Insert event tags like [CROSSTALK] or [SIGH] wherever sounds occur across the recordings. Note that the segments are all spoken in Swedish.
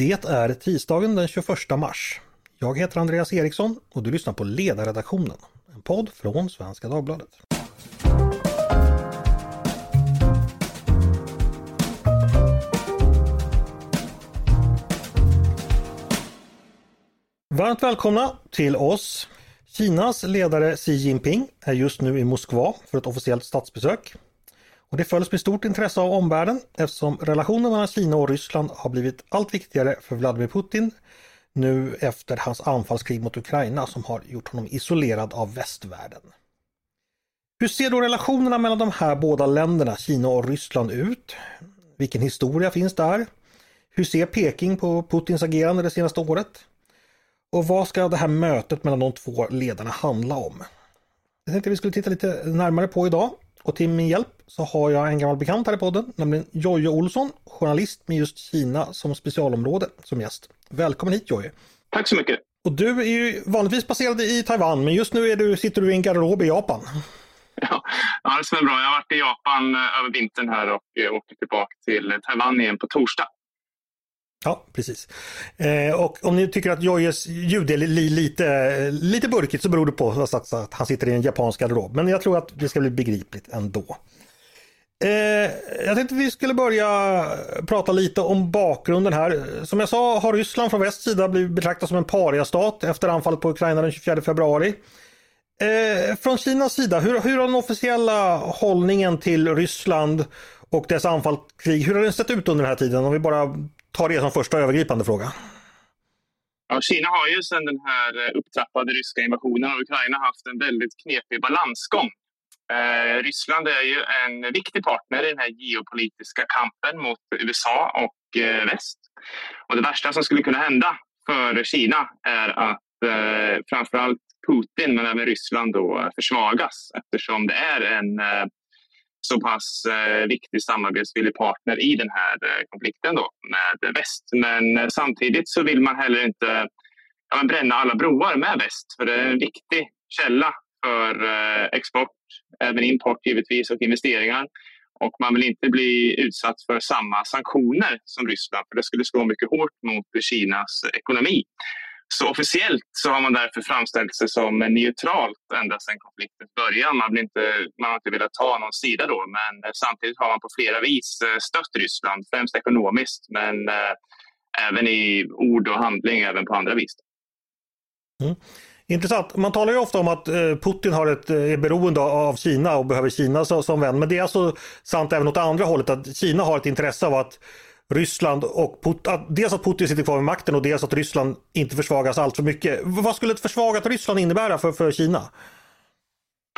Det är tisdagen den 21 mars. Jag heter Andreas Eriksson och du lyssnar på Ledarredaktionen, en podd från Svenska Dagbladet. Varmt välkomna till oss. Kinas ledare Xi Jinping är just nu i Moskva för ett officiellt statsbesök. Och det följs med stort intresse av omvärlden eftersom relationen mellan Kina och Ryssland har blivit allt viktigare för Vladimir Putin nu efter hans anfallskrig mot Ukraina som har gjort honom isolerad av västvärlden. Hur ser då relationerna mellan de här båda länderna, Kina och Ryssland, ut? Vilken historia finns där? Hur ser Peking på Putins agerande det senaste året? Och vad ska det här mötet mellan de två ledarna handla om? Det tänkte vi skulle titta lite närmare på idag och till min hjälp så har jag en gammal bekant här i podden, nämligen Jojje Olsson, journalist med just Kina som specialområde som gäst. Välkommen hit Jojje! Tack så mycket! Och du är ju vanligtvis baserad i Taiwan, men just nu du, sitter du i en garderob i Japan. Ja, ja det stämmer bra. Jag har varit i Japan eh, över vintern här och eh, åker tillbaka till Taiwan igen på torsdag. Ja, precis. Eh, och om ni tycker att Joyes ljud är li, lite, lite burkigt så beror det på att han sitter i en japansk garderob. Men jag tror att det ska bli begripligt ändå. Eh, jag tänkte vi skulle börja prata lite om bakgrunden här. Som jag sa har Ryssland från västs sida blivit betraktat som en pariastat efter anfallet på Ukraina den 24 februari. Eh, från Kinas sida, hur, hur har den officiella hållningen till Ryssland och dess anfallskrig, hur har den sett ut under den här tiden? Om vi bara Ta det som första övergripande fråga. Ja, Kina har ju sedan den här eh, upptrappade ryska invasionen av Ukraina haft en väldigt knepig balansgång. Eh, Ryssland är ju en viktig partner i den här geopolitiska kampen mot USA och eh, väst. Och det värsta som skulle kunna hända för Kina är att eh, framförallt Putin men även Ryssland då eh, försvagas eftersom det är en eh, så pass eh, viktig samarbetsvillig partner i den här eh, konflikten då med väst. Men eh, samtidigt så vill man heller inte ja, bränna alla broar med väst för det är en viktig källa för eh, export, även import givetvis och investeringar. Och man vill inte bli utsatt för samma sanktioner som Ryssland för det skulle slå mycket hårt mot Kinas ekonomi. Så officiellt så har man därför framställt sig som neutralt ända sedan konfliktens början. Man, inte, man har inte velat ta någon sida då, men eh, samtidigt har man på flera vis eh, stött Ryssland, främst ekonomiskt, men eh, även i ord och handling, även på andra vis. Mm. Intressant. Man talar ju ofta om att Putin har ett, är beroende av Kina och behöver Kina som vän. Men det är alltså sant även åt andra hållet att Kina har ett intresse av att Ryssland och Put dels att Putin sitter kvar vid makten och dels att Ryssland inte försvagas allt för mycket. Vad skulle ett försvagat Ryssland innebära för, för Kina?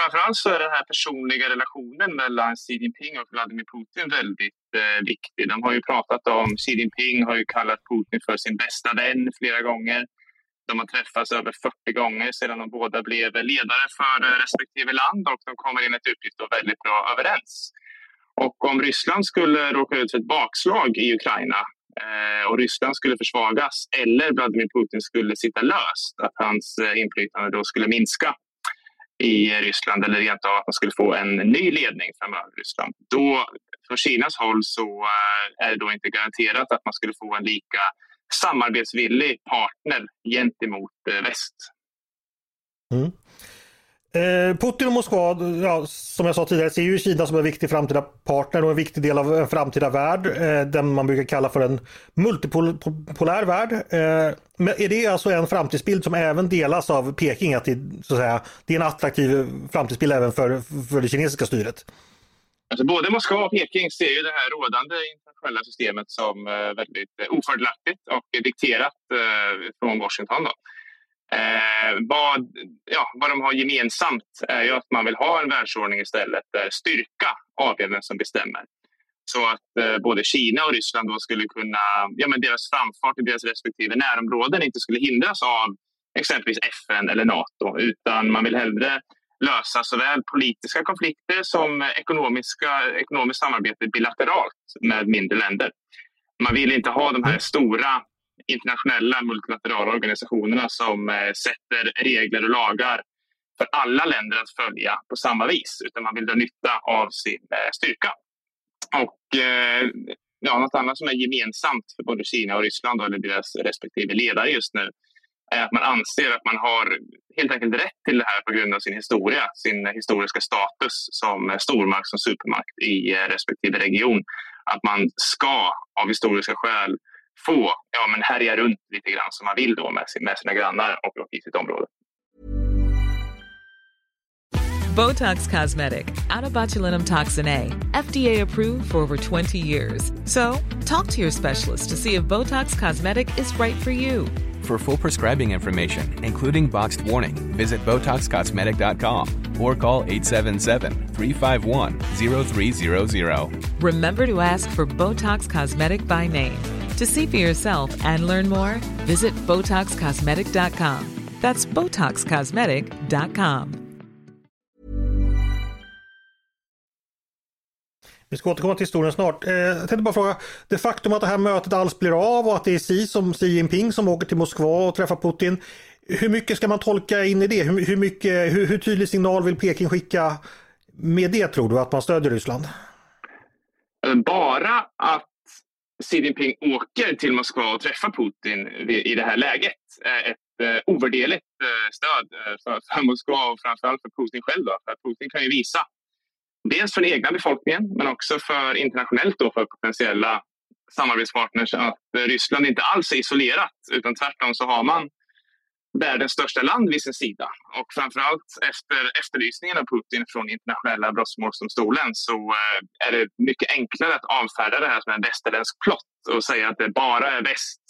Framförallt så är den här personliga relationen mellan Xi Jinping och Vladimir Putin väldigt eh, viktig. De har ju pratat om, Xi Jinping har ju kallat Putin för sin bästa vän flera gånger. De har träffats över 40 gånger sedan de båda blev ledare för eh, respektive land och de kommer enligt uppgift väldigt bra överens. Och om Ryssland skulle råka ut för ett bakslag i Ukraina eh, och Ryssland skulle försvagas eller Vladimir Putin skulle sitta löst, att hans eh, inflytande då skulle minska i eh, Ryssland eller rent av att man skulle få en ny ledning framöver i Ryssland. Då, från Kinas håll så eh, är det då inte garanterat att man skulle få en lika samarbetsvillig partner gentemot eh, väst. Mm. Eh, Putin och Moskva, ja, som jag sa tidigare, ser ju Kina som en viktig framtida partner och en viktig del av en framtida värld. Eh, den man brukar kalla för en multipolär värld. Eh, men är det alltså en framtidsbild som även delas av Peking? Att det, så att säga, det är en attraktiv framtidsbild även för, för det kinesiska styret? Alltså både Moskva och Peking ser ju det här rådande internationella systemet som eh, väldigt eh, ofördelaktigt och dikterat eh, från Washington. Då. Eh, vad, ja, vad de har gemensamt är ju att man vill ha en världsordning istället där styrka avgör vem som bestämmer. Så att eh, både Kina och Ryssland då skulle kunna, ja, men deras framfart i deras respektive närområden inte skulle hindras av exempelvis FN eller Nato, utan man vill hellre lösa såväl politiska konflikter som ekonomiska, ekonomiskt samarbete bilateralt med mindre länder. Man vill inte ha de här stora internationella multilaterala organisationerna som eh, sätter regler och lagar för alla länder att följa på samma vis, utan man vill dra nytta av sin eh, styrka. Och eh, ja, något annat som är gemensamt för både Kina och Ryssland eller deras respektive ledare just nu är att man anser att man har helt enkelt rätt till det här på grund av sin historia, sin historiska status som stormakt, som supermakt i respektive region. Att man ska av historiska skäl få ja, men härja runt lite grann som man vill då med, med sina grannar och, och i sitt område. Botox Cosmetic, out of botulinum toxin A, FDA approved for over 20 years. So, talk to your specialist to see if Botox Cosmetic is right for you. For full prescribing information, including boxed warning, visit BotoxCosmetic.com or call 877-351-0300. Remember to ask for Botox Cosmetic by name. To see for yourself and learn more, visit BotoxCosmetic.com. That's BotoxCosmetic.com. Vi ska återkomma till historien snart. Eh, jag tänkte bara fråga, det faktum att det här mötet alls blir av och att det är Xi, som, Xi Jinping som åker till Moskva och träffar Putin. Hur mycket ska man tolka in i det? Hur, hur, mycket, hur, hur tydlig signal vill Peking skicka med det tror du, att man stödjer Ryssland? Bara att Xi Jinping åker till Moskva och träffar Putin i det här läget är ett eh, ovärderligt eh, stöd eh, för, för Moskva och framförallt för Putin själv. Då. För Putin kan ju visa dels för den egna befolkningen men också för internationellt då för potentiella samarbetspartners att Ryssland inte alls är isolerat utan tvärtom så har man världens största land vid sin sida. Och framförallt efter efterlysningen av Putin från internationella brottmålsdomstolen så eh, är det mycket enklare att avfärda det här som en västerländsk plott och säga att det bara är väst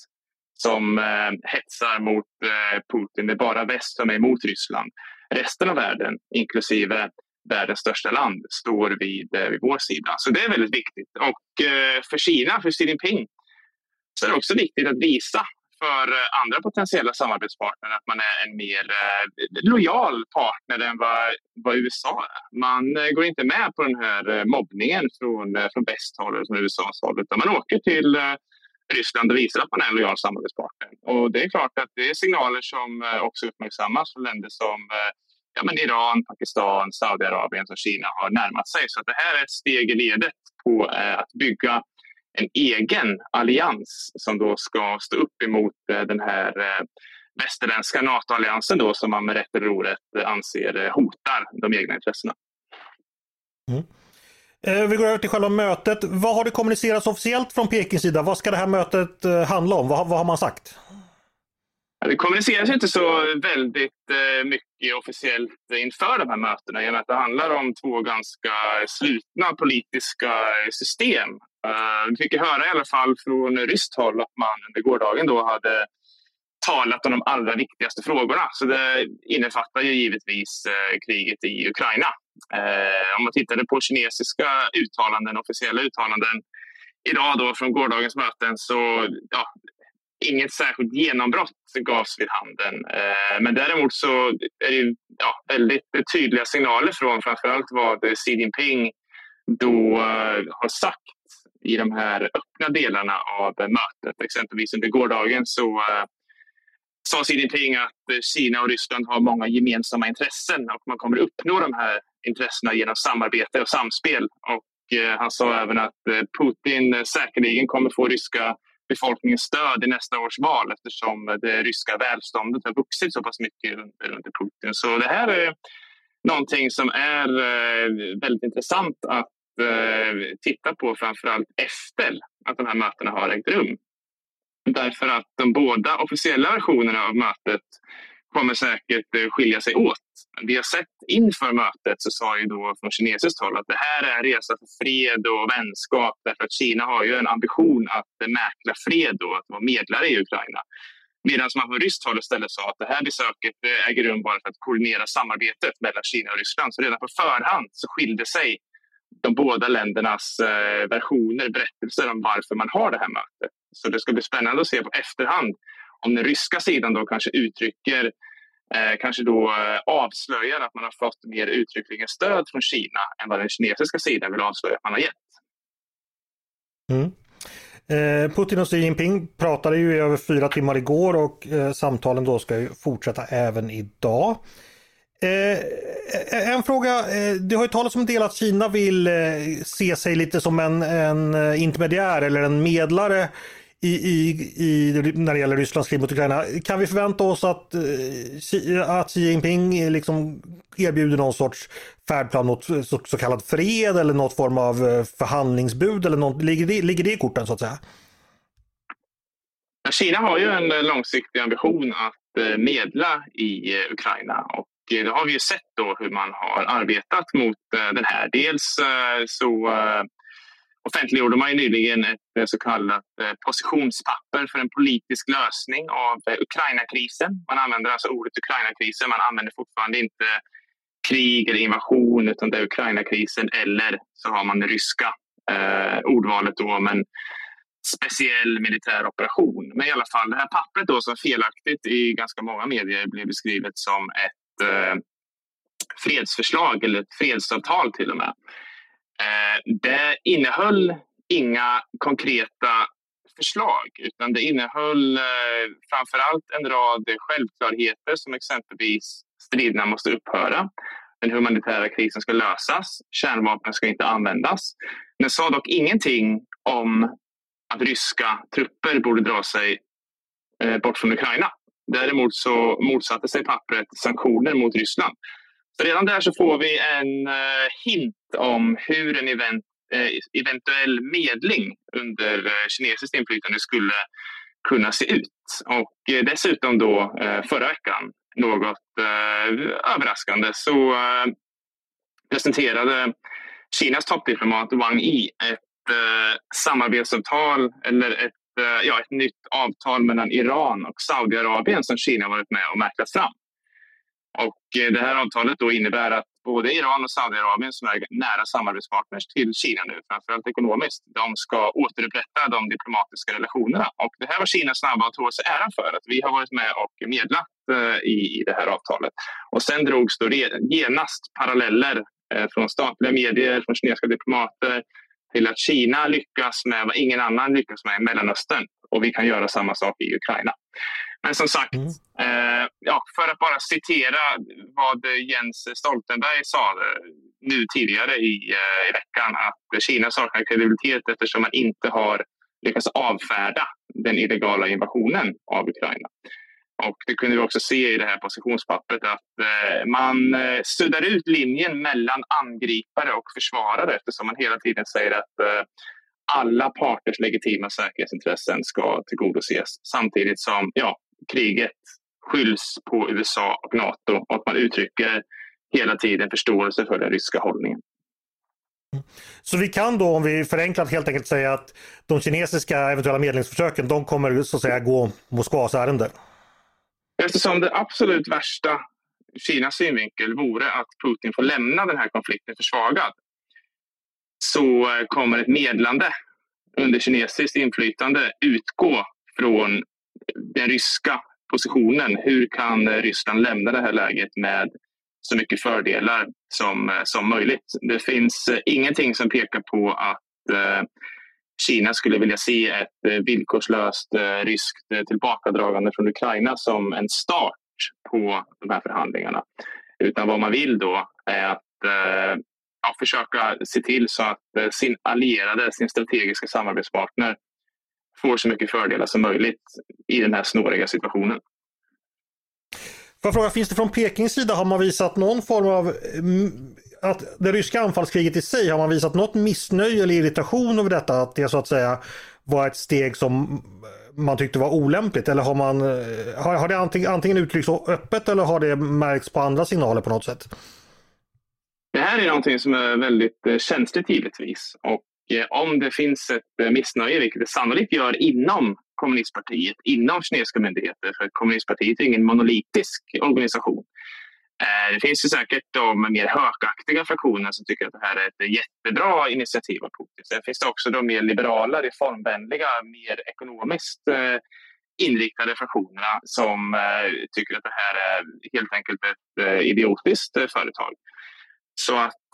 som eh, hetsar mot eh, Putin. Det är bara väst som är emot Ryssland. Resten av världen, inklusive världens största land står vid, vid vår sida. Så det är väldigt viktigt. Och för Kina, för Xi Jinping, så är det också viktigt att visa för eh, andra potentiella samarbetspartner att man är en mer eh, lojal partner än vad, vad USA är. Man eh, går inte med på den här mobbningen från, från västhåll eller från USAs håll utan man åker till Ryssland och visar att man är en lojal samarbetspartner. Och det är klart att det är signaler som också uppmärksammas från länder som ja, men Iran, Pakistan, Saudiarabien och Kina har närmat sig. Så det här är ett steg i ledet på att bygga en egen allians som då ska stå upp emot eh, den här eh, västerländska NATO-alliansen då som man med rätt eller orätt anser hotar de egna intressena. Mm. Vi går över till själva mötet. Vad har det kommunicerats officiellt från Pekings sida? Vad ska det här mötet handla om? Vad, vad har man sagt? Det kommuniceras inte så väldigt eh, mycket officiellt inför de här mötena i och med att det handlar om två ganska slutna politiska system. Eh, vi fick höra i alla fall från ryskt håll att man under gårdagen då hade talat om de allra viktigaste frågorna. Så det innefattar ju givetvis eh, kriget i Ukraina. Eh, om man tittade på kinesiska uttalanden, officiella uttalanden idag då från gårdagens möten så ja, inget särskilt genombrott gavs vid handen. Men däremot så är det ja, väldigt tydliga signaler från framförallt vad Xi Jinping då har sagt i de här öppna delarna av mötet. Exempelvis under gårdagen så eh, sa Xi Jinping att Kina och Ryssland har många gemensamma intressen och man kommer uppnå de här intressena genom samarbete och samspel. Och eh, han sa även att eh, Putin säkerligen kommer få ryska befolkningens stöd i nästa års val eftersom det ryska välståndet har vuxit så pass mycket under Putin. Så det här är någonting som är eh, väldigt intressant att eh, titta på framförallt efter att de här mötena har ägt rum. Därför att de båda officiella versionerna av mötet kommer säkert eh, skilja sig åt. Vi har sett inför mötet så sa ju då från kinesiskt håll att det här är en resa för fred och vänskap därför att Kina har ju en ambition att eh, mäkla fred och att vara medlare i Ukraina. Medan man från ryskt håll istället sa att det här besöket eh, äger rum bara för att koordinera samarbetet mellan Kina och Ryssland. Så redan på förhand så skilde sig de båda ländernas eh, versioner, berättelser om varför man har det här mötet. Så det ska bli spännande att se på efterhand om den ryska sidan då kanske uttrycker eh, kanske då eh, avslöjar att man har fått mer uttryckligen stöd från Kina än vad den kinesiska sidan vill avslöja att man har gett. Mm. Eh, Putin och Xi Jinping pratade ju i över fyra timmar igår och eh, samtalen då ska ju fortsätta även idag. Eh, eh, en fråga, eh, det har ju talats om del att Kina vill eh, se sig lite som en, en intermediär eller en medlare i, i, i, när det gäller Rysslands krig mot Ukraina. Kan vi förvänta oss att, att Xi Jinping liksom erbjuder någon sorts färdplan mot så, så kallad fred eller något form av förhandlingsbud? Eller något, ligger, det, ligger det i korten så att säga? Kina har ju en långsiktig ambition att medla i Ukraina och det har vi ju sett då hur man har arbetat mot eh, den här. Dels eh, så offentliggjorde man ju nyligen ett så kallat positionspapper för en politisk lösning av Ukrainakrisen. Ukraina-krisen. Man använder alltså ordet Ukraina-krisen, man använder fortfarande inte krig eller invasion utan det är Ukraina-krisen eller så har man det ryska eh, ordvalet då om en speciell militär operation. Men i alla fall, det här pappret då som felaktigt i ganska många medier blev beskrivet som ett Eh, fredsförslag eller ett fredsavtal till och med. Eh, det innehöll inga konkreta förslag utan det innehöll eh, framför allt en rad självklarheter som exempelvis striderna måste upphöra. Den humanitära krisen ska lösas. Kärnvapen ska inte användas. Den sa dock ingenting om att ryska trupper borde dra sig eh, bort från Ukraina. Däremot så motsatte sig pappret sanktioner mot Ryssland. Så redan där så får vi en eh, hint om hur en event, eh, eventuell medling under eh, kinesiskt inflytande skulle kunna se ut. Och dessutom då förra veckan, något överraskande, så presenterade Kinas toppdiplomat Wang Yi ett samarbetsavtal eller ett, Eh, ja, ett nytt avtal mellan Iran och Saudiarabien som Kina varit med och mäklat fram. Och eh, det här avtalet då innebär att både Iran och Saudiarabien som är nära samarbetspartners till Kina nu, framförallt ekonomiskt, de ska återupprätta de diplomatiska relationerna. Och det här var Kina snabba att ta sig äran för, att vi har varit med och medlat eh, i, det här avtalet. Och sen drogs då genast paralleller från statliga medier, från kinesiska diplomater till att Kina lyckas med vad ingen annan lyckas med i Mellanöstern och vi kan göra samma sak i Ukraina. Men som sagt, mm. eh, ja, för att bara citera vad Jens Stoltenberg sa eh, nu tidigare i, eh, i veckan att Kina saknar kredibilitet eftersom man inte har lyckats avfärda den illegala invasionen av Ukraina. Och det kunde vi också se i det här positionspappret att eh, man eh, suddar ut linjen mellan angripare och försvarare eftersom man hela tiden säger att eh, alla parters legitima säkerhetsintressen ska tillgodoses samtidigt som ja, kriget skylls på USA och Nato och att man uttrycker hela tiden förståelse för den ryska hållningen. Så vi kan då, om vi förenklat helt enkelt säga att de kinesiska eventuella medlingsförsöken, de kommer så att säga gå Moskvas ärende? Eftersom det absolut värsta ur Kinas synvinkel vore att Putin får lämna den här konflikten försvagad så kommer ett medlande under kinesiskt inflytande utgå från den ryska positionen. Hur kan Ryssland lämna det här läget med så mycket fördelar som, som möjligt? Det finns ingenting som pekar på att eh, Kina skulle vilja se ett eh, villkorslöst eh, ryskt eh, tillbakadragande från Ukraina som en start på de här förhandlingarna. Utan vad man vill då är att ja, försöka se till så att sin allierade, sin strategiska samarbetspartner får så mycket fördelar som möjligt i den här snåriga situationen. Får jag fråga, finns det från Pekings sida, har man visat någon form av att det ryska anfallskriget i sig, har man visat något missnöje eller irritation över detta? Att det så att säga var ett steg som man tyckte var olämpligt? Eller har, man, eh, har, har det antingen, antingen uttryckts öppet eller har det märkts på andra signaler på något sätt? Det här är någonting som är väldigt eh, känsligt givetvis. Och eh, om det finns ett missnöje, vilket det sannolikt gör inom kommunistpartiet, inom kinesiska myndigheter, för kommunistpartiet är ingen monolitisk organisation. Eh, det finns ju säkert de mer hökaktiga fraktionerna som tycker att det här är ett jättebra initiativ av Putin. Sen finns det också de mer liberala, reformvänliga, mer ekonomiskt eh, inriktade fraktionerna som eh, tycker att det här är helt enkelt ett idiotiskt företag. Så att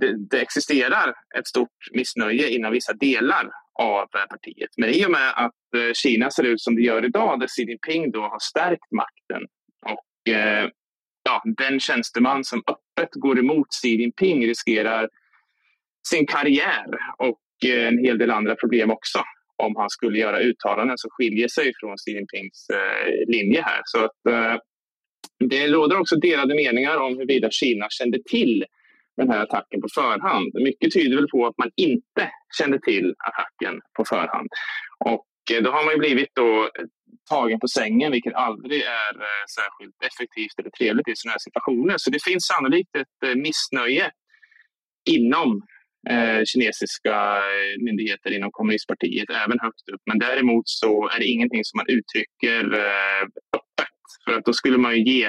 det, det, existerar ett stort missnöje inom vissa delar av partiet. Men i och med att Kina ser ut som det gör idag, där Xi Jinping då har stärkt makten och ja, den tjänsteman som öppet går emot Xi Jinping riskerar sin karriär och eh, en hel del andra problem också om han skulle göra uttalanden som skiljer sig från Xi Jinpings eh, linje här. Så att, eh, det råder också delade meningar om huruvida Kina kände till den här attacken på förhand. Mycket tyder väl på att man inte kände till attacken på förhand. Och då har man ju blivit då tagen på sängen, vilket aldrig är eh, särskilt effektivt eller trevligt i sådana här situationer. Så det finns sannolikt ett eh, missnöje inom eh, kinesiska eh, myndigheter inom kommunistpartiet, även högt upp. Men däremot så är det ingenting som man uttrycker eh, öppet. För att då skulle man ju ge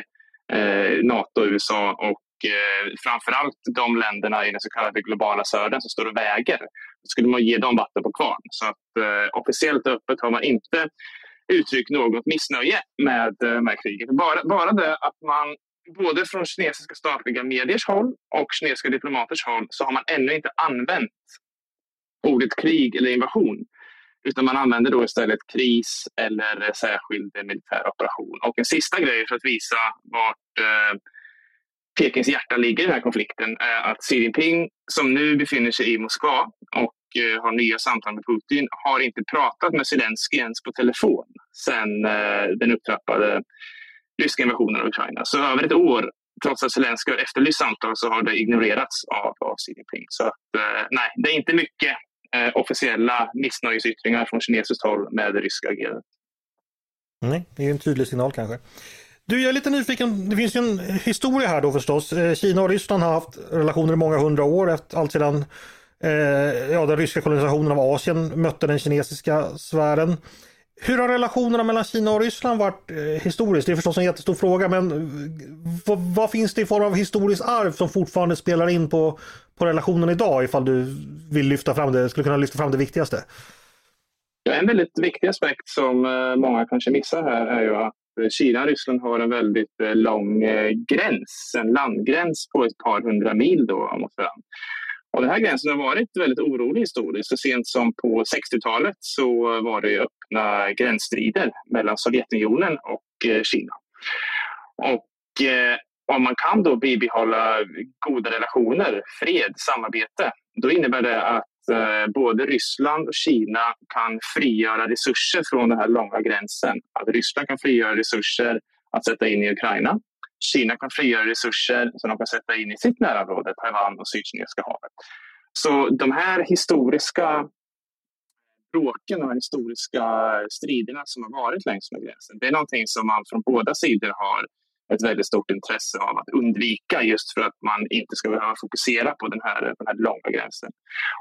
eh, Nato, USA och framför framförallt de länderna i den så kallade globala södern som står och väger. Då skulle man ge dem vatten på kvarn. Så att eh, officiellt öppet har man inte uttryckt något missnöje med, eh, med kriget. Bara, bara det att man både från kinesiska statliga mediers håll och kinesiska diplomaters håll så har man ännu inte använt ordet krig eller invasion. Utan man använder då istället kris eller särskild militär operation. Och en sista grej för att visa vart eh, Pekings hjärta ligger i den här konflikten är att Xi Jinping, som nu befinner sig i Moskva och och har nya samtal med Putin, har inte pratat med Zelensky ens på telefon sen eh, den upptrappade ryska invasionen av Ukraina. Så över ett år, trots att Zelenskyj har efterlyst samtal, så har det ignorerats av, av Xi Jinping. Så att, eh, nej, det är inte mycket officiella missnöjesyttringar från kinesiskt håll med det ryska agerandet. Nej, det är en tydlig signal kanske. Du, jag är lite nyfiken. Det finns ju en historia här då förstås. Kina och Ryssland har haft relationer i många hundra år, allt sedan eh, ja, den ryska kolonisationen av Asien mötte den kinesiska sfären. Hur har relationerna mellan Kina och Ryssland varit eh, historiskt? Det är förstås en jättestor fråga, men eh, vad, vad, finns det i form av historiskt arv som fortfarande spelar in på, på relationen idag ifall du vill lyfta fram det, skulle kunna lyfta fram det viktigaste? Ja, en väldigt viktig aspekt som eh, många kanske missar här är ju att Kina och Ryssland har en väldigt eh, lång eh, gräns, en landgräns på ett par hundra mil då mot. Och den här gränsen har varit väldigt orolig historiskt. Så sent som på 60-talet så var det öppna gränsstrider mellan Sovjetunionen och eh, Kina. Och eh, om man kan då bibehålla goda relationer, fred, samarbete, då innebär det att eh, både Ryssland och Kina kan frigöra resurser från den här långa gränsen. Att Ryssland kan frigöra resurser att sätta in i Ukraina Kina kan frigöra resurser som de kan sätta in i sitt närområde, Taiwan och Sydkinesiska havet. Så de här historiska bråken och historiska striderna som har varit längs med gränsen, det är någonting som man från båda sidor har ett väldigt stort intresse av att undvika just för att man inte ska behöva fokusera på den här, den här långa gränsen.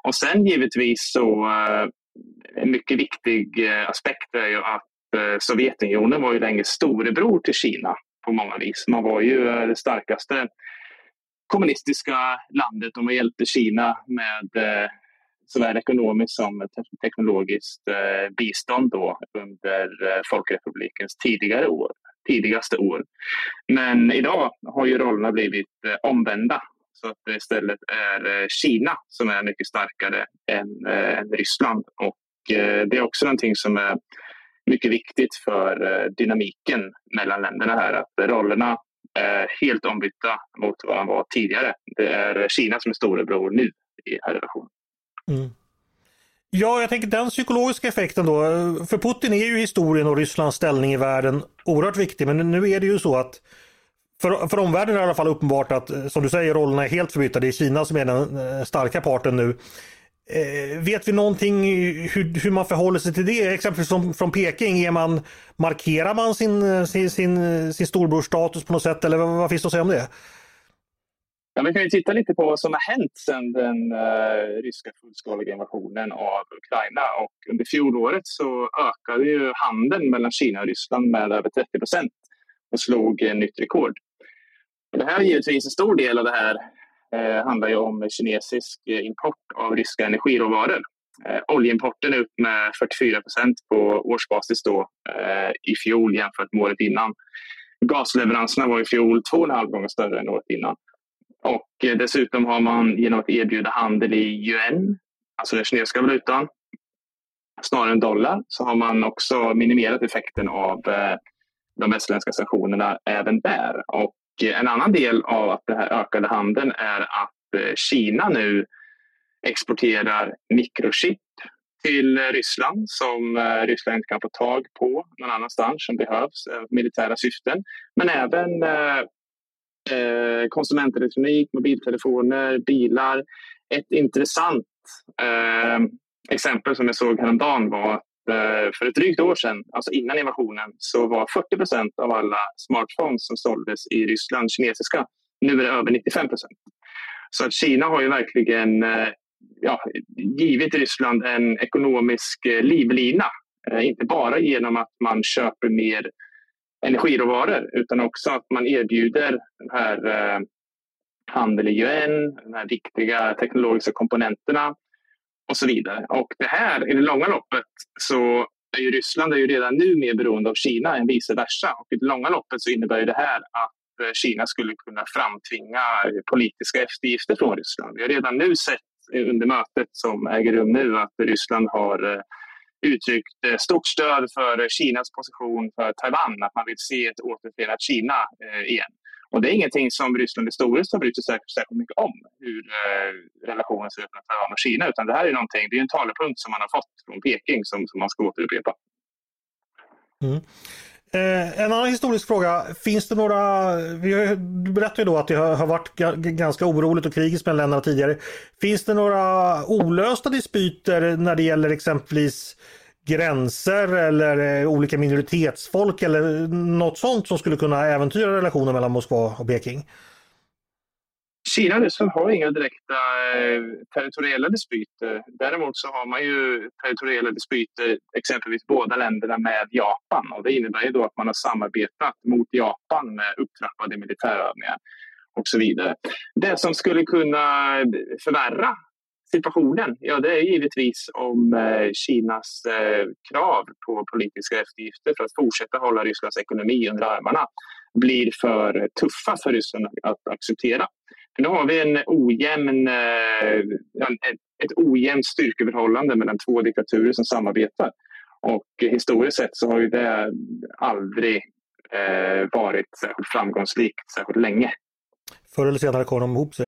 Och sen givetvis så eh, en mycket viktig eh, aspekt är ju att eh, Sovjetunionen var ju länge storebror till Kina på många vis. Man var ju det starkaste kommunistiska landet och man hjälpte Kina med eh, såväl ekonomiskt som teknologiskt eh, bistånd då under eh, Folkrepublikens tidigare år, tidigaste år. Men idag har ju rollerna blivit eh, omvända så att det istället är eh, Kina som är mycket starkare än, än Ryssland. Och det är också någonting som är mycket viktigt för eh, dynamiken mellan länderna här. Att rollerna är helt ombytta mot vad de var tidigare. Det är Kina som är storebror nu i den här relationen. Mm. Ja, jag tänker den psykologiska effekten då. För Putin är ju historien och Rysslands ställning i världen oerhört viktig. Men nu är det ju så att för, för omvärlden är det i alla fall uppenbart att, eh, som du säger, rollerna är helt förbytta. Det är Kina som är den starka parten nu. Eh, vet vi någonting hur, hur man förhåller sig till det? Exempelvis som, från Peking, är man, markerar man sin, eh, sin, sin, eh, sin storebrorstatus på något sätt eller vad, vad finns det att säga om det? Ja, vi kan ju titta lite på vad som har hänt sedan den uh, ryska fullskaliga invasionen av Ukraina. Och under fjolåret så ökade ju handeln mellan Kina och Ryssland med över 30 procent och slog uh, nytt rekord. Och det här är givetvis en stor del av det här eh, handlar ju om kinesisk eh, import av ryska energiråvaror. Eh, oljeimporten är upp med 44 procent på årsbasis då, eh, i fjol jämfört med året innan. Gasleveranserna var i fjol två och en halv gånger större än året innan. Och eh, dessutom har man genom att erbjuda handel i yuan, alltså den kinesiska valutan, snarare än dollar, så har man också minimerat effekten av eh, de västerländska sanktionerna även där. Och en annan del av att det här ökade handeln är att eh, Kina nu exporterar mikrochip till eh, Ryssland som eh, Ryssland inte kan få tag på någon annanstans som behövs militära syften. Men även konsumentelektronik, mobiltelefoner, bilar. Ett intressant exempel som jag såg häromdagen var att Eh, för ett drygt år sedan, alltså innan invasionen, så var 40 procent av alla smartphones som såldes i Ryssland kinesiska. Nu är det över 95 procent. Så att Kina har ju verkligen eh, ja, givit Ryssland en ekonomisk eh, livlina. Inte bara genom att man köper mer energiråvaror utan också att man erbjuder den här handel i yuan, de här viktiga teknologiska komponenterna och så vidare. Och det här, i det långa loppet, så är ju Ryssland är ju redan nu mer beroende av Kina än vice versa. Och i det långa loppet så innebär det här att eh, Kina skulle kunna framtvinga politiska eftergifter från Ryssland. Vi har redan nu sett under mötet som äger rum nu att Ryssland har eh, uttryckt eh, stort stöd för Kinas position för Taiwan, att man vill se ett återförenat Kina igen. Och det är ingenting som Ryssland historiskt har brytt sig särskilt, särskilt mycket om, hur eh, relationen ser ut med Taiwan och Kina. Utan det här är någonting, det är en talepunkt som man har fått från Peking som, som man ska återupprepa. Mm. Eh, en annan historisk fråga, finns det några, vi har, du berättade ju då att det har, har varit ganska oroligt och krigiskt mellan länderna tidigare. Finns det några olösta dispyter när det gäller exempelvis gränser eller eh, olika minoritetsfolk eller något sånt som skulle kunna äventyra relationen mellan Moskva och Peking? Kina Ryssland har inga direkta eh, territoriella dispyter. Däremot så har man ju territoriella dispyter, exempelvis båda länderna med Japan. Och det innebär ju då att man har samarbetat mot Japan med upptrappade militärövningar och så vidare. Det som skulle kunna förvärra situationen? Ja, det är givetvis om eh, Kinas eh, krav på politiska eftergifter för att fortsätta hålla Rysslands ekonomi under armarna blir för tuffa för Ryssland att acceptera. För nu har vi en ojämn, eh, ett ojämnt styrkeförhållande mellan två diktaturer som samarbetar. Och historiskt sett så har ju det aldrig varit särskilt framgångsrikt särskilt länge. Förr eller senare kommer de ihop sig.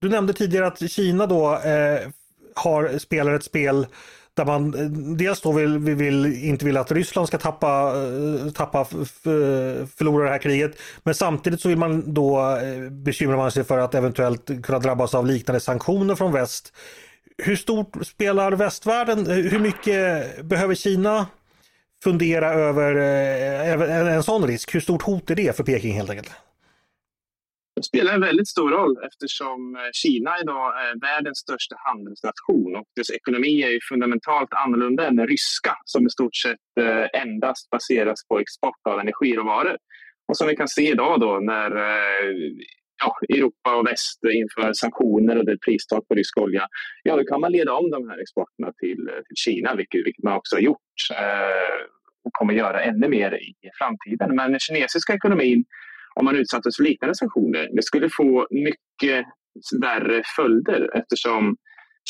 Du nämnde tidigare att Kina då eh, har, spelar ett spel där man eh, dels då vill, vi vill, inte vill att Ryssland ska tappa, eh, tappa förlora det här kriget. Men samtidigt så vill man då eh, bekymrar man sig för att eventuellt kunna drabbas av liknande sanktioner från väst. Hur stort spelar västvärlden? Hur mycket behöver Kina fundera över en, en sån risk? Hur stort hot är det för Peking helt enkelt? Det spelar en väldigt stor roll eftersom eh, Kina idag är världens största handelsnation och dess ekonomi är fundamentalt annorlunda än den ryska som i stort sett eh, endast baseras på export av energiråvaror. Och som vi kan se idag då när eh, ja, Europa och väst inför sanktioner och det är pristak på rysk olja, ja då kan man leda om de här exporterna till, till Kina, vilket, vilket man också har gjort och kommer göra ännu mer i framtiden. Men den kinesiska ekonomin om man utsattes för liknande sanktioner. Det skulle få mycket värre följder eftersom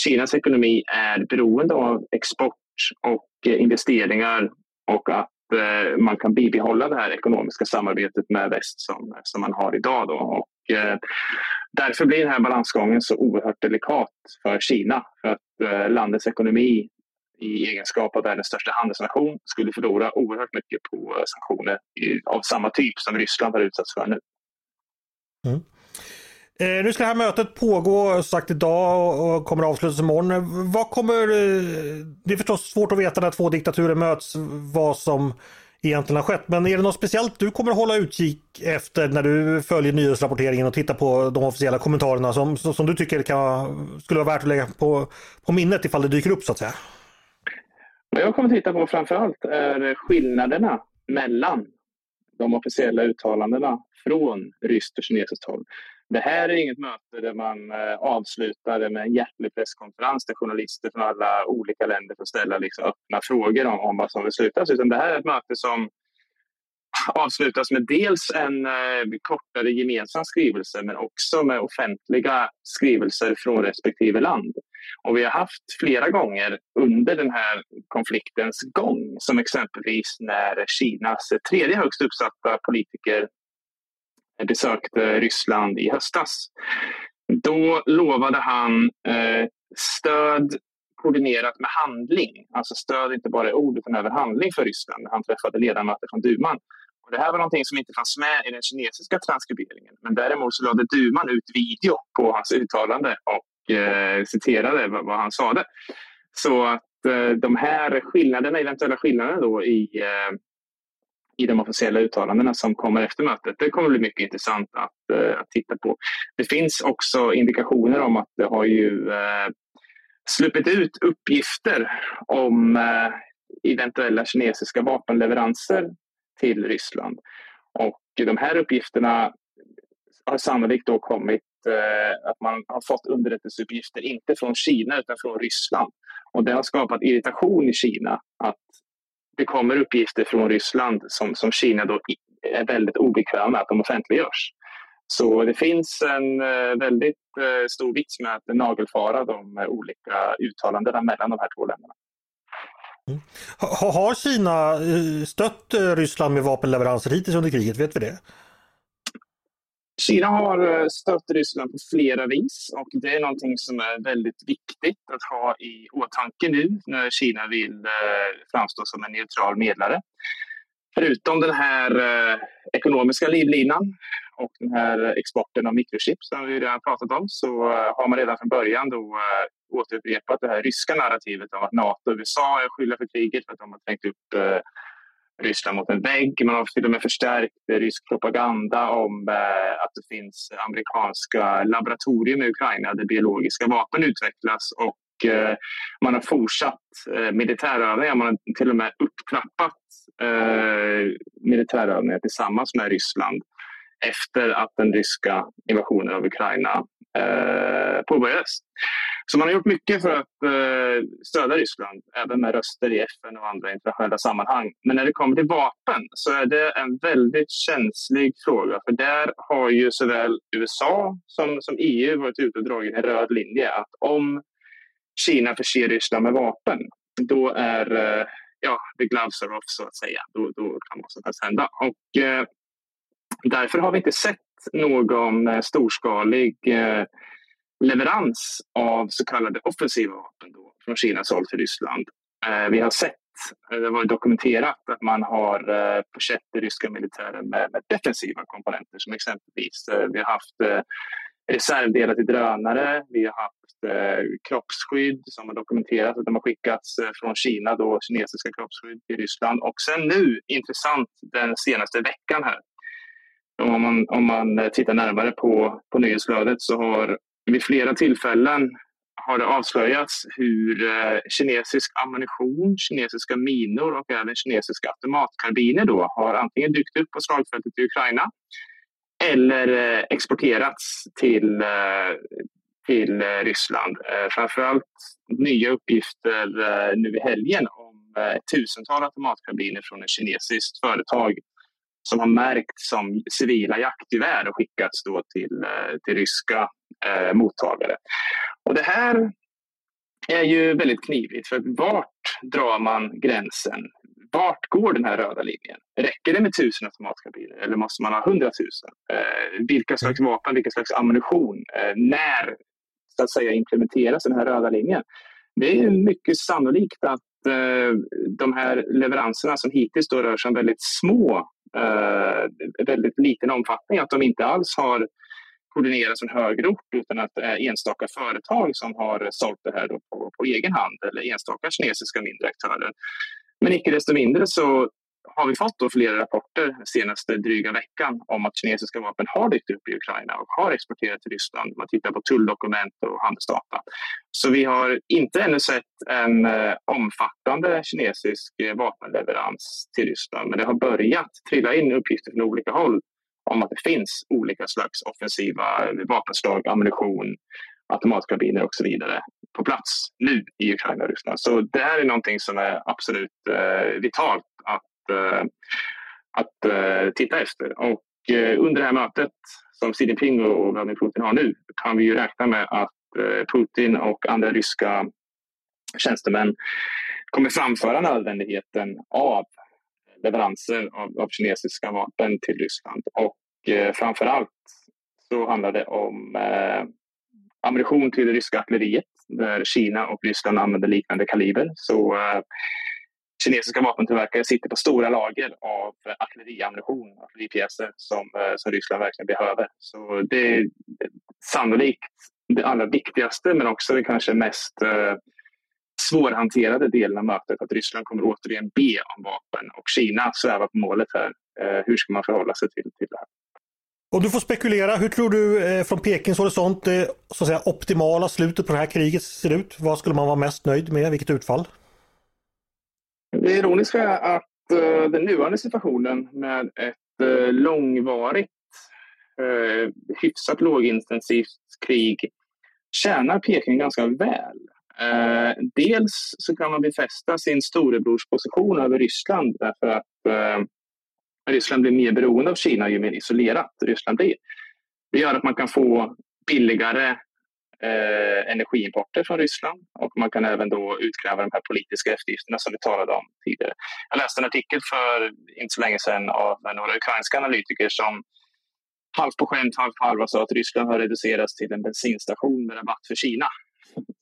Kinas ekonomi är beroende av export och eh, investeringar och att eh, man kan bibehålla det här ekonomiska samarbetet med väst som, som man har idag. Då. Och, eh, därför blir den här balansgången så oerhört delikat för Kina. För att eh, landets ekonomi i egenskap av världens största handelsnation skulle förlora oerhört mycket på eh, sanktioner av samma typ som Ryssland har utsatts för nu. Mm. Eh, nu ska det här mötet pågå som sagt idag och kommer avslutas imorgon. Vad kommer, eh, det är förstås svårt att veta när två diktaturer möts vad som egentligen har skett. Men är det något speciellt du kommer att hålla utkik efter när du följer nyhetsrapporteringen och tittar på de officiella kommentarerna som, som du tycker kan, skulle vara värt att lägga på, på minnet ifall det dyker upp så att säga? Vad jag kommer att titta på framför allt är skillnaderna mellan de officiella uttalandena från ryskt och kinesiskt håll. Det här är inget möte där man eh, avslutar med en hjärtlig presskonferens där journalister från alla olika länder får ställa liksom öppna frågor om, om vad som beslutas. Utan det här är ett möte som avslutas med dels en eh, kortare gemensam skrivelse men också med offentliga skrivelser från respektive land. Och vi har haft flera gånger under den här konfliktens gång som exempelvis när Kinas tredje högst uppsatta politiker besökte Ryssland i höstas. Då lovade han eh, stöd koordinerat med handling, alltså stöd inte bara i ord utan även handling för Ryssland han träffade ledamöter från duman. Och det här var någonting som inte fanns med i den kinesiska transkriberingen. Men däremot så lade duman ut video på hans uttalande och eh, citerade vad, vad han sade. Så att eh, de här skillnaderna, eventuella skillnaderna då i, eh, i de officiella uttalandena som kommer efter mötet, det kommer bli mycket intressant att, eh, att titta på. Det finns också indikationer om att det har ju eh, sluppit ut uppgifter om eh, eventuella kinesiska vapenleveranser till Ryssland. Och de här uppgifterna har sannolikt då kommit eh, att man har fått underrättelseuppgifter inte från Kina utan från Ryssland. Och det har skapat irritation i Kina att det kommer uppgifter från Ryssland som, som Kina då är väldigt obekväma med att de offentliggörs. Så det finns en eh, väldigt eh, stor vits med att nagelfara de eh, olika uttalandena mellan de här två länderna. Mm. Har Kina eh, stött eh, Ryssland med vapenleveranser hittills under kriget? Vet vi det? Kina har eh, stött Ryssland på flera vis och det är någonting som är väldigt viktigt att ha i åtanke nu när Kina vill eh, framstå som en neutral medlare. Förutom den här eh, ekonomiska livlinan och den här exporten av mikrochips som vi redan pratat om så eh, har man redan från början då eh, återupprepat det här ryska narrativet om att Nato och USA är skyldiga för kriget för att de har trängt upp eh, Ryssland mot en vägg. Man har till och med förstärkt rysk propaganda om eh, att det finns amerikanska laboratorier i Ukraina där biologiska vapen utvecklas och eh, man har fortsatt eh, militärövningar. Man har till och med upptrappat militärövningar tillsammans med Ryssland efter att den ryska invasionen av Ukraina eh, påbörjades. Så man har gjort mycket för att eh, stödja Ryssland, även med röster i FN och andra internationella sammanhang. Men när det kommer till vapen så är det en väldigt känslig fråga. För där har ju såväl USA som, som EU varit ute och dragit en röd linje. Att om Kina förser Ryssland med vapen, då är eh, ja, the gloves are off så att säga. Då, då kan vad som helst hända. Och, eh, Därför har vi inte sett någon eh, storskalig eh, leverans av så kallade offensiva vapen då, från Kinas håll till Ryssland. Eh, vi har sett, det har varit dokumenterat, att man har försett den ryska militären med, med, defensiva komponenter som exempelvis vi har haft reservdelar till drönare, vi har haft eh, kroppsskydd som har dokumenterat att de har skickats från Kina, då, kinesiska kroppsskydd till Ryssland. Och sen nu, intressant, den senaste veckan här, om man, om man tittar närmare på, på nyhetsflödet så har vid flera tillfällen har det avslöjats hur eh, kinesisk ammunition, kinesiska minor och även kinesiska automatkarbiner då har antingen dykt upp på slagfältet i Ukraina eller eh, exporterats till, eh, till eh, Ryssland. Eh, framförallt nya uppgifter eh, nu i helgen om tusentals automatkarbiner från ett kinesiskt företag som har märkts som civila jaktgevär och skickats då till, eh, till ryska eh, mottagare. Och det här är ju väldigt knivigt, för vart drar man gränsen? Vart går den här röda linjen? Räcker det med tusen automatkarbiner eller måste man ha hundratusen? Eh, vilka slags vapen, vilka slags ammunition? Eh, när så att säga implementeras den här röda linjen? Det är mycket sannolikt att eh, de här leveranserna som hittills då rör sig om väldigt små eh, väldigt liten omfattning. Att de inte alls har koordinerats från högre ort utan att det är enstaka företag som har sålt det här på, på egen hand eller enstaka kinesiska mindre aktörer. Men icke desto mindre så har vi fått då flera rapporter senaste dryga veckan om att kinesiska vapen har dykt upp i Ukraina och har exporterats till Ryssland. Man tittar på tulldokument och handelsdata. Så vi har inte ännu sett en eh, omfattande kinesisk eh, vapenleverans till Ryssland, men det har börjat trilla in uppgifter från olika håll om att det finns olika slags offensiva eh, vapenslag, ammunition, automatkarbiner och så vidare på plats nu i Ukraina och Ryssland. Så det här är någonting som är absolut eh, vitalt att, Eh, att eh, titta efter. Och eh, under det här mötet som Xi Jinping och Vladimir Putin har nu kan vi ju räkna med att Putin och andra ryska tjänstemän kommer framföra nödvändigheten av leveranser av, av kinesiska vapen till Ryssland. Och eh, framför allt så handlar det om eh, ammunition till det ryska artilleriet där Kina och Ryssland använder liknande kaliber. Så eh, kinesiska vapentillverkare sitter på stora lager av artilleriammunition, artilleripjäser som, eh, som Ryssland verkligen behöver. Så det är sannolikt det allra viktigaste men också det kanske mest eh, svårhanterade delen av mötet att Ryssland kommer återigen be om vapen och Kina svävar på målet här. Eh, hur ska man förhålla sig till, till det här? Om du får spekulera, hur tror du eh, från Pekings horisont det så att säga, optimala slutet på det här kriget ser ut? Vad skulle man vara mest nöjd med? Vilket utfall? Det ironiska är att uh, den nuvarande situationen med ett uh, långvarigt, uh, hyfsat lågintensivt krig tjänar Peking ganska väl. Uh, dels så kan man befästa sin storebrorsposition över Ryssland därför att Ryssland blir mer beroende av Kina ju mer isolerat Ryssland blir. Det gör att man kan få billigare eh, energiimporter från Ryssland och man kan även då utkräva de här politiska eftergifterna som vi talade om tidigare. Jag läste en artikel för inte så länge sedan av några ukrainska analytiker som halvt på skämt, halvt på allvar sa att Ryssland har reducerats till en bensinstation med rabatt för Kina.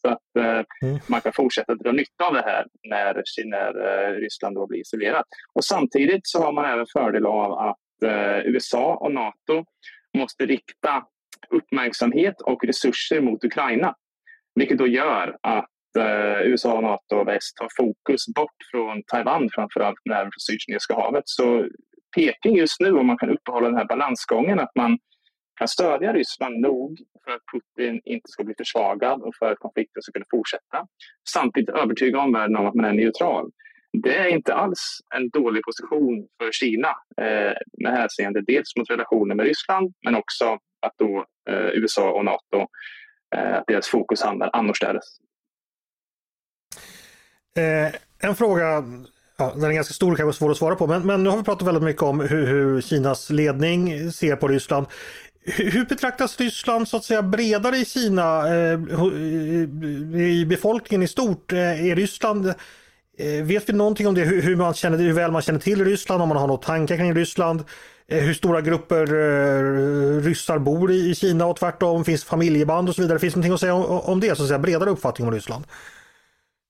Så att eh, mm. man kan fortsätta dra nytta av det här när, när eh, Ryssland då blir isolerat. Och samtidigt så har man även fördel av att eh, USA och Nato måste rikta uppmärksamhet och resurser mot Ukraina. Vilket då gör att eh, USA, Nato och väst har fokus bort från Taiwan, framförallt gäller Sydkinesiska havet. Så Peking just nu, om man kan uppehålla den här balansgången, att man kan stödja Ryssland nog för att Putin inte ska bli försvagad och för att konflikten ska kunna fortsätta. Samtidigt övertyga omvärlden om att man är neutral. Det är inte alls en dålig position för Kina eh, med hänseende dels mot relationen med Ryssland men också att då eh, USA och Nato, eh, deras fokus hamnar annorstädes. Eh, en fråga Ja, den är ganska stor och kanske svår att svara på men, men nu har vi pratat väldigt mycket om hur, hur Kinas ledning ser på Ryssland. Hur betraktas Ryssland så att säga bredare i Kina, eh, i befolkningen i stort? Eh, är Ryssland, eh, Eh, vet vi någonting om det, hur, man känner, hur väl man känner till Ryssland, om man har några tankar kring Ryssland? Eh, hur stora grupper eh, ryssar bor i Kina och tvärtom, finns familjeband och så vidare. Finns det någonting att säga om det, så att säga bredare uppfattning om Ryssland?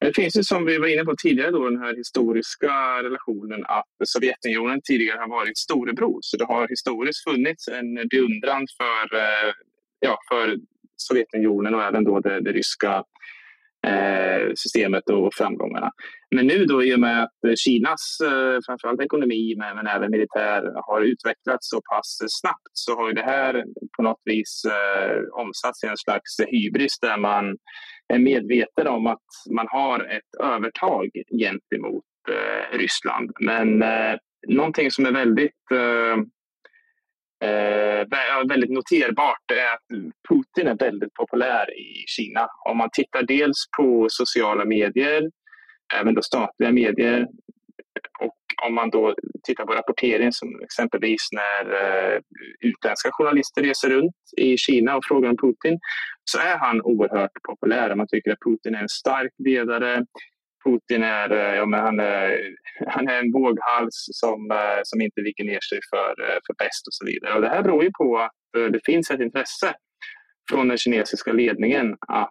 Det finns ju som vi var inne på tidigare då den här historiska relationen att Sovjetunionen tidigare har varit storebror. Så det har historiskt funnits en beundran för, ja, för Sovjetunionen och även då det, det ryska Eh, systemet och framgångarna. Men nu då i och med att Kinas eh, framförallt ekonomi men, även militär har utvecklats så pass snabbt så har det här på något vis eh, omsatts i en slags hybris där man är medveten om att man har ett övertag gentemot Ryssland. Men någonting som är väldigt eh, väldigt noterbart är att Putin är väldigt populär i Kina. Om man tittar dels på sociala medier, även då statliga medier och om man då tittar på rapportering som exempelvis när eh, utländska journalister reser runt i Kina och frågar om Putin så är han oerhört populär. Man tycker att Putin är en stark ledare. Putin är, eh, ja, men han är, [LAUGHS] han är en våghals som, eh, som inte viker ner sig för, eh, för bäst och så vidare. Och det här beror ju på att det finns ett intresse från den kinesiska ledningen att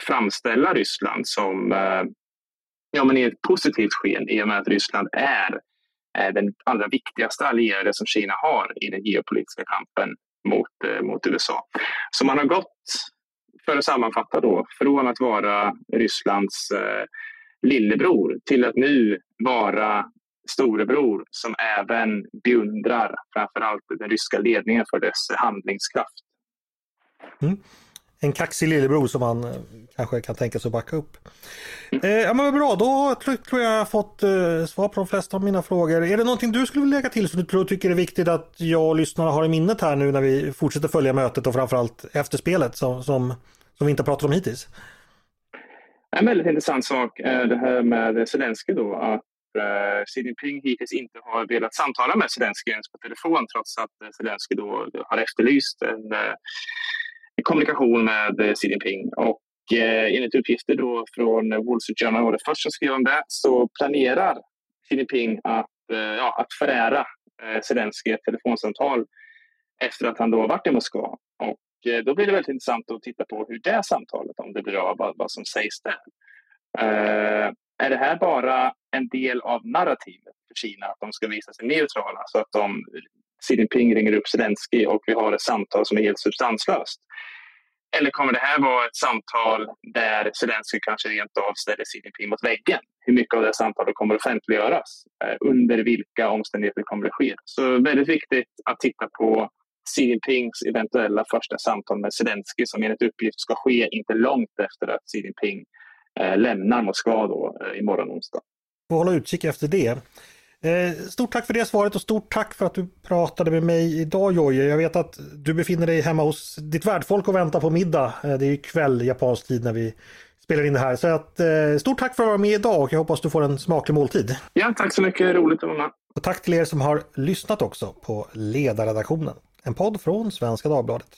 framställa Ryssland som ja, men i ett positivt sken i och med att Ryssland är den allra viktigaste allierade som Kina har i den geopolitiska kampen mot, mot USA. Så man har gått för att sammanfatta då, från att vara Rysslands eh, lillebror till att nu vara storebror som även beundrar framförallt den ryska ledningen för dess handlingskraft. Mm. En kaxig lillebror som man eh, kanske kan tänka sig att backa upp. Eh, ja men bra, då tror jag jag fått eh, svar på de flesta av mina frågor. Är det någonting du skulle vilja lägga till som du tror, tycker är viktigt att jag och lyssnarna har i minnet här nu när vi fortsätter följa mötet och framförallt efterspelet som, som, som vi inte pratat om hittills? En väldigt intressant sak är det här med Zelensky då, att eh, Xi Jinping hittills inte har velat samtala med Zelensky ens på telefon trots att Zelenskyj Zelensky då har efterlyst en, eh, en kommunikation med eh, Xi Jinping. Och enligt uppgifter då från Wall Street Journal var det först som skrev om det så planerar Xi Jinping att, ja, att förära Zelenskyj ett telefonsamtal efter att han då varit i Moskva. Och Eh, då blir det väldigt intressant att titta på hur det samtalet, om det blir av, vad, vad som sägs där. Eh, är det här bara en del av narrativet för Kina, att de ska visa sig neutrala, så att de, Xi Jinping ringer upp Zelensky och vi har ett samtal som är helt substanslöst? Eller kommer det här vara ett samtal där Zelensky kanske rent av ställer Xi Jinping mot väggen? Hur mycket av det samtalet kommer att offentliggöras? Eh, under vilka omständigheter kommer det ske? Så väldigt viktigt att titta på Xi Jinpings eventuella första samtal med Zelensky som enligt uppgift ska ske inte långt efter att Xi Jinping eh, lämnar Moskva då, eh, imorgon onsdag. Får hålla utkik efter det. Eh, stort tack för det svaret och stort tack för att du pratade med mig idag Jojje. Jag vet att du befinner dig hemma hos ditt värdfolk och väntar på middag. Eh, det är ju kväll japansk tid när vi spelar in det här. Så att, stort tack för att vara med idag och jag hoppas du får en smaklig måltid. Ja, tack så mycket. Roligt att vara med. Och tack till er som har lyssnat också på ledarredaktionen. En podd från Svenska Dagbladet.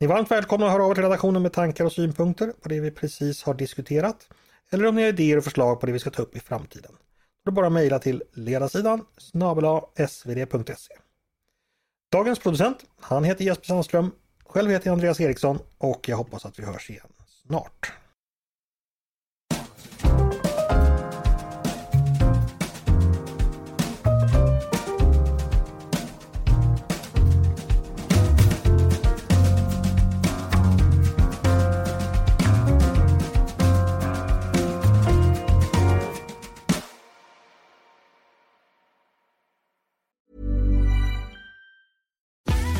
Ni är varmt välkomna att höra av er till redaktionen med tankar och synpunkter på det vi precis har diskuterat. Eller om ni har idéer och förslag på det vi ska ta upp i framtiden. Då är det bara att mejla till ledarsidan snabel svd.se. Dagens producent, han heter Jesper Sandström. Själv heter jag Andreas Eriksson och jag hoppas att vi hörs igen snart.